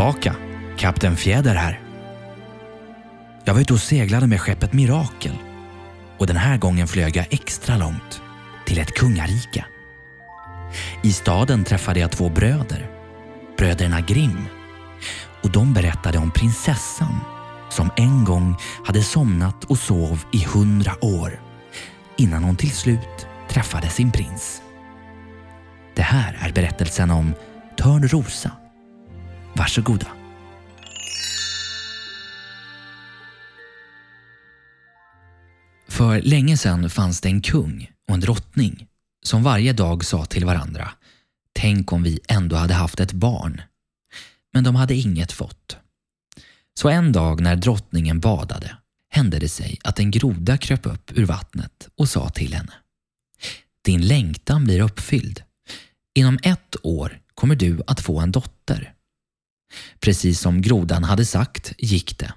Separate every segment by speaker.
Speaker 1: tillbaka. Kapten Fjäder här. Jag var ute och seglade med skeppet Mirakel och den här gången flög jag extra långt, till ett kungarike. I staden träffade jag två bröder, bröderna Grimm och de berättade om prinsessan som en gång hade somnat och sov i hundra år innan hon till slut träffade sin prins. Det här är berättelsen om Törnrosa. Varsågoda. För länge sedan fanns det en kung och en drottning som varje dag sa till varandra Tänk om vi ändå hade haft ett barn. Men de hade inget fått. Så en dag när drottningen badade hände det sig att en groda kröp upp ur vattnet och sa till henne Din längtan blir uppfylld. Inom ett år kommer du att få en dotter. Precis som grodan hade sagt gick det.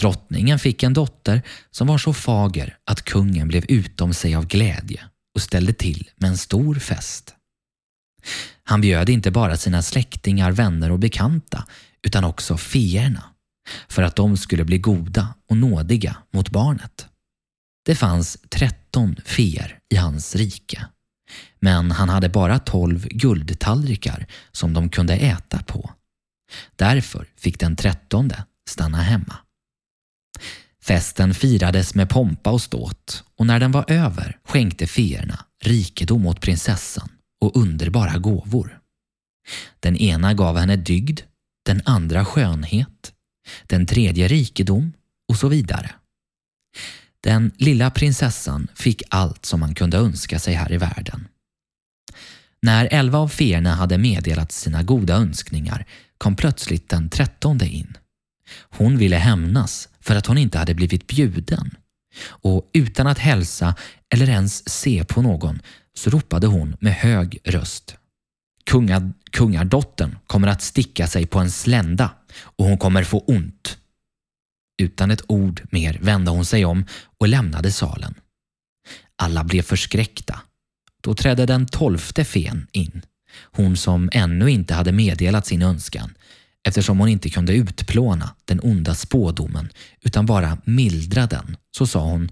Speaker 1: Drottningen fick en dotter som var så fager att kungen blev utom sig av glädje och ställde till med en stor fest. Han bjöd inte bara sina släktingar, vänner och bekanta utan också feerna för att de skulle bli goda och nådiga mot barnet. Det fanns tretton feer i hans rike men han hade bara tolv guldtallrikar som de kunde äta på. Därför fick den trettonde stanna hemma. Festen firades med pompa och ståt och när den var över skänkte feerna rikedom åt prinsessan och underbara gåvor. Den ena gav henne dygd, den andra skönhet, den tredje rikedom och så vidare. Den lilla prinsessan fick allt som man kunde önska sig här i världen. När elva av feerna hade meddelat sina goda önskningar kom plötsligt den trettonde in. Hon ville hämnas för att hon inte hade blivit bjuden och utan att hälsa eller ens se på någon så ropade hon med hög röst. Kunga, kungardottern kommer att sticka sig på en slända och hon kommer få ont. Utan ett ord mer vände hon sig om och lämnade salen. Alla blev förskräckta. Då trädde den tolfte fen in, hon som ännu inte hade meddelat sin önskan eftersom hon inte kunde utplåna den onda spådomen utan bara mildra den, så sa hon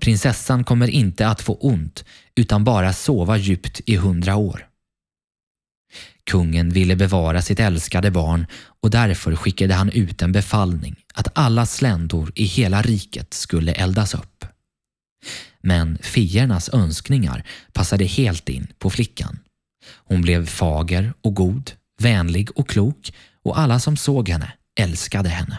Speaker 1: Prinsessan kommer inte att få ont utan bara sova djupt i hundra år. Kungen ville bevara sitt älskade barn och därför skickade han ut en befallning att alla sländor i hela riket skulle eldas upp. Men fiernas önskningar passade helt in på flickan. Hon blev fager och god, vänlig och klok och alla som såg henne älskade henne.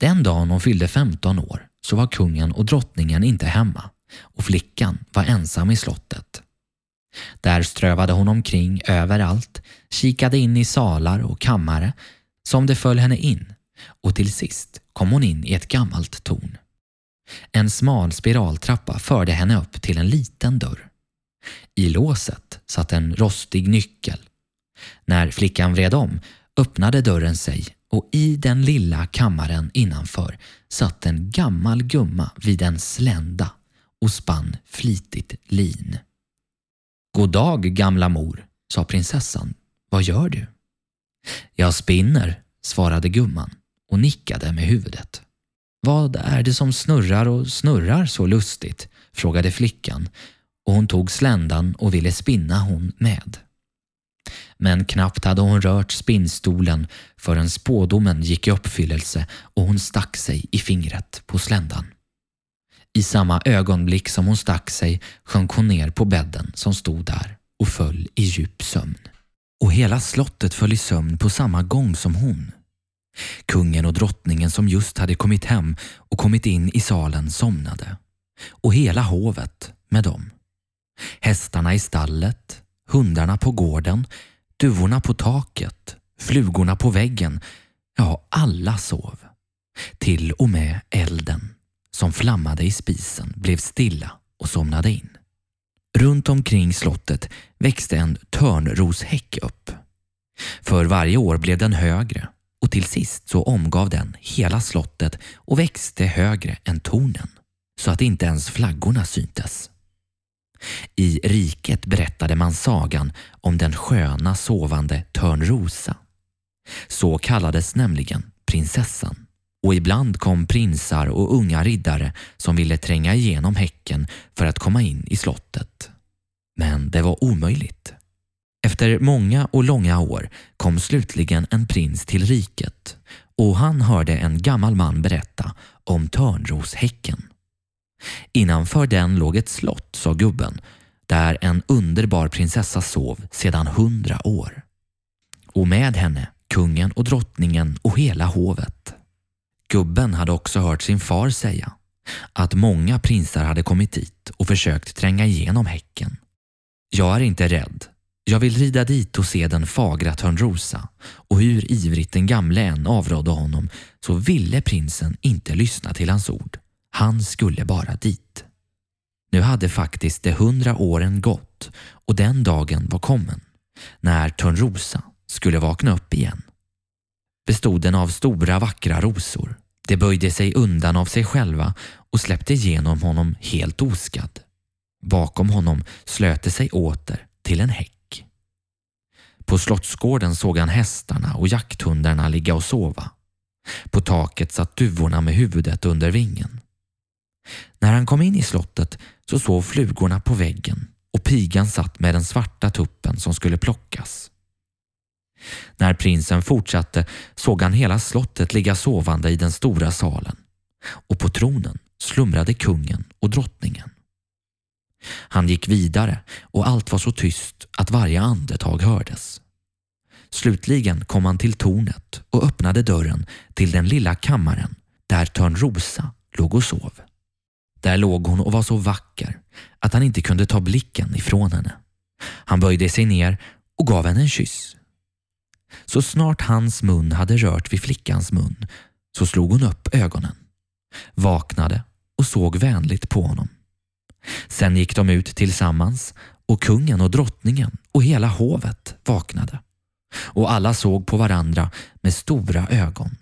Speaker 1: Den dagen hon fyllde 15 år så var kungen och drottningen inte hemma och flickan var ensam i slottet. Där strövade hon omkring överallt, kikade in i salar och kammare som det föll henne in och till sist kom hon in i ett gammalt torn. En smal spiraltrappa förde henne upp till en liten dörr. I låset satt en rostig nyckel. När flickan vred om öppnade dörren sig och i den lilla kammaren innanför satt en gammal gumma vid en slända och spann flitigt lin. God dag gamla mor, sa prinsessan. Vad gör du? Jag spinner, svarade gumman och nickade med huvudet. Vad är det som snurrar och snurrar så lustigt? frågade flickan och hon tog sländan och ville spinna hon med. Men knappt hade hon rört spinnstolen förrän spådomen gick i uppfyllelse och hon stack sig i fingret på sländan. I samma ögonblick som hon stack sig sjönk hon ner på bädden som stod där och föll i djup sömn. Och hela slottet föll i sömn på samma gång som hon. Kungen och drottningen som just hade kommit hem och kommit in i salen somnade. Och hela hovet med dem. Hästarna i stallet, hundarna på gården, duvorna på taket, flugorna på väggen. Ja, alla sov. Till och med elden som flammade i spisen blev stilla och somnade in. Runt omkring slottet växte en törnroshäck upp. För varje år blev den högre och till sist så omgav den hela slottet och växte högre än tornen så att inte ens flaggorna syntes. I riket berättade man sagan om den sköna sovande Törnrosa. Så kallades nämligen prinsessan och ibland kom prinsar och unga riddare som ville tränga igenom häcken för att komma in i slottet. Men det var omöjligt. Efter många och långa år kom slutligen en prins till riket och han hörde en gammal man berätta om Törnroshäcken. Innanför den låg ett slott, sa gubben, där en underbar prinsessa sov sedan hundra år. Och med henne kungen och drottningen och hela hovet. Gubben hade också hört sin far säga att många prinsar hade kommit dit och försökt tränga igenom häcken. Jag är inte rädd. Jag vill rida dit och se den fagra Törnrosa och hur ivrigt den gamle än avrådde honom så ville prinsen inte lyssna till hans ord. Han skulle bara dit. Nu hade faktiskt de hundra åren gått och den dagen var kommen när Törnrosa skulle vakna upp igen. Bestod den av stora vackra rosor. De böjde sig undan av sig själva och släppte igenom honom helt oskadd. Bakom honom slöt det sig åter till en häck. På slottsgården såg han hästarna och jakthundarna ligga och sova. På taket satt duvorna med huvudet under vingen. När han kom in i slottet så sov flugorna på väggen och pigan satt med den svarta tuppen som skulle plockas. När prinsen fortsatte såg han hela slottet ligga sovande i den stora salen och på tronen slumrade kungen och drottningen. Han gick vidare och allt var så tyst att varje andetag hördes. Slutligen kom han till tornet och öppnade dörren till den lilla kammaren där Törnrosa låg och sov. Där låg hon och var så vacker att han inte kunde ta blicken ifrån henne. Han böjde sig ner och gav henne en kyss. Så snart hans mun hade rört vid flickans mun så slog hon upp ögonen, vaknade och såg vänligt på honom. Sen gick de ut tillsammans och kungen och drottningen och hela hovet vaknade. Och alla såg på varandra med stora ögon.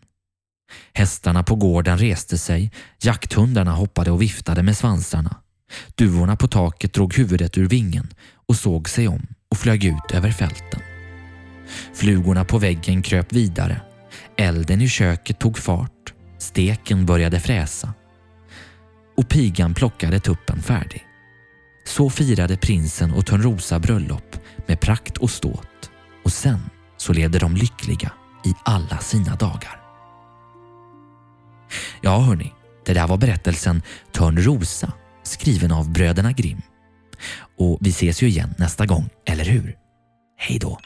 Speaker 1: Hästarna på gården reste sig, jakthundarna hoppade och viftade med svansarna. Duvorna på taket drog huvudet ur vingen och såg sig om och flög ut över fälten. Flugorna på väggen kröp vidare. Elden i köket tog fart. Steken började fräsa. Och pigan plockade tuppen färdig. Så firade prinsen och Törnrosa bröllop med prakt och ståt och sen så levde de lyckliga i alla sina dagar. Ja hörni, det där var berättelsen Törnrosa skriven av bröderna Grimm. Och vi ses ju igen nästa gång, eller hur? Hej då!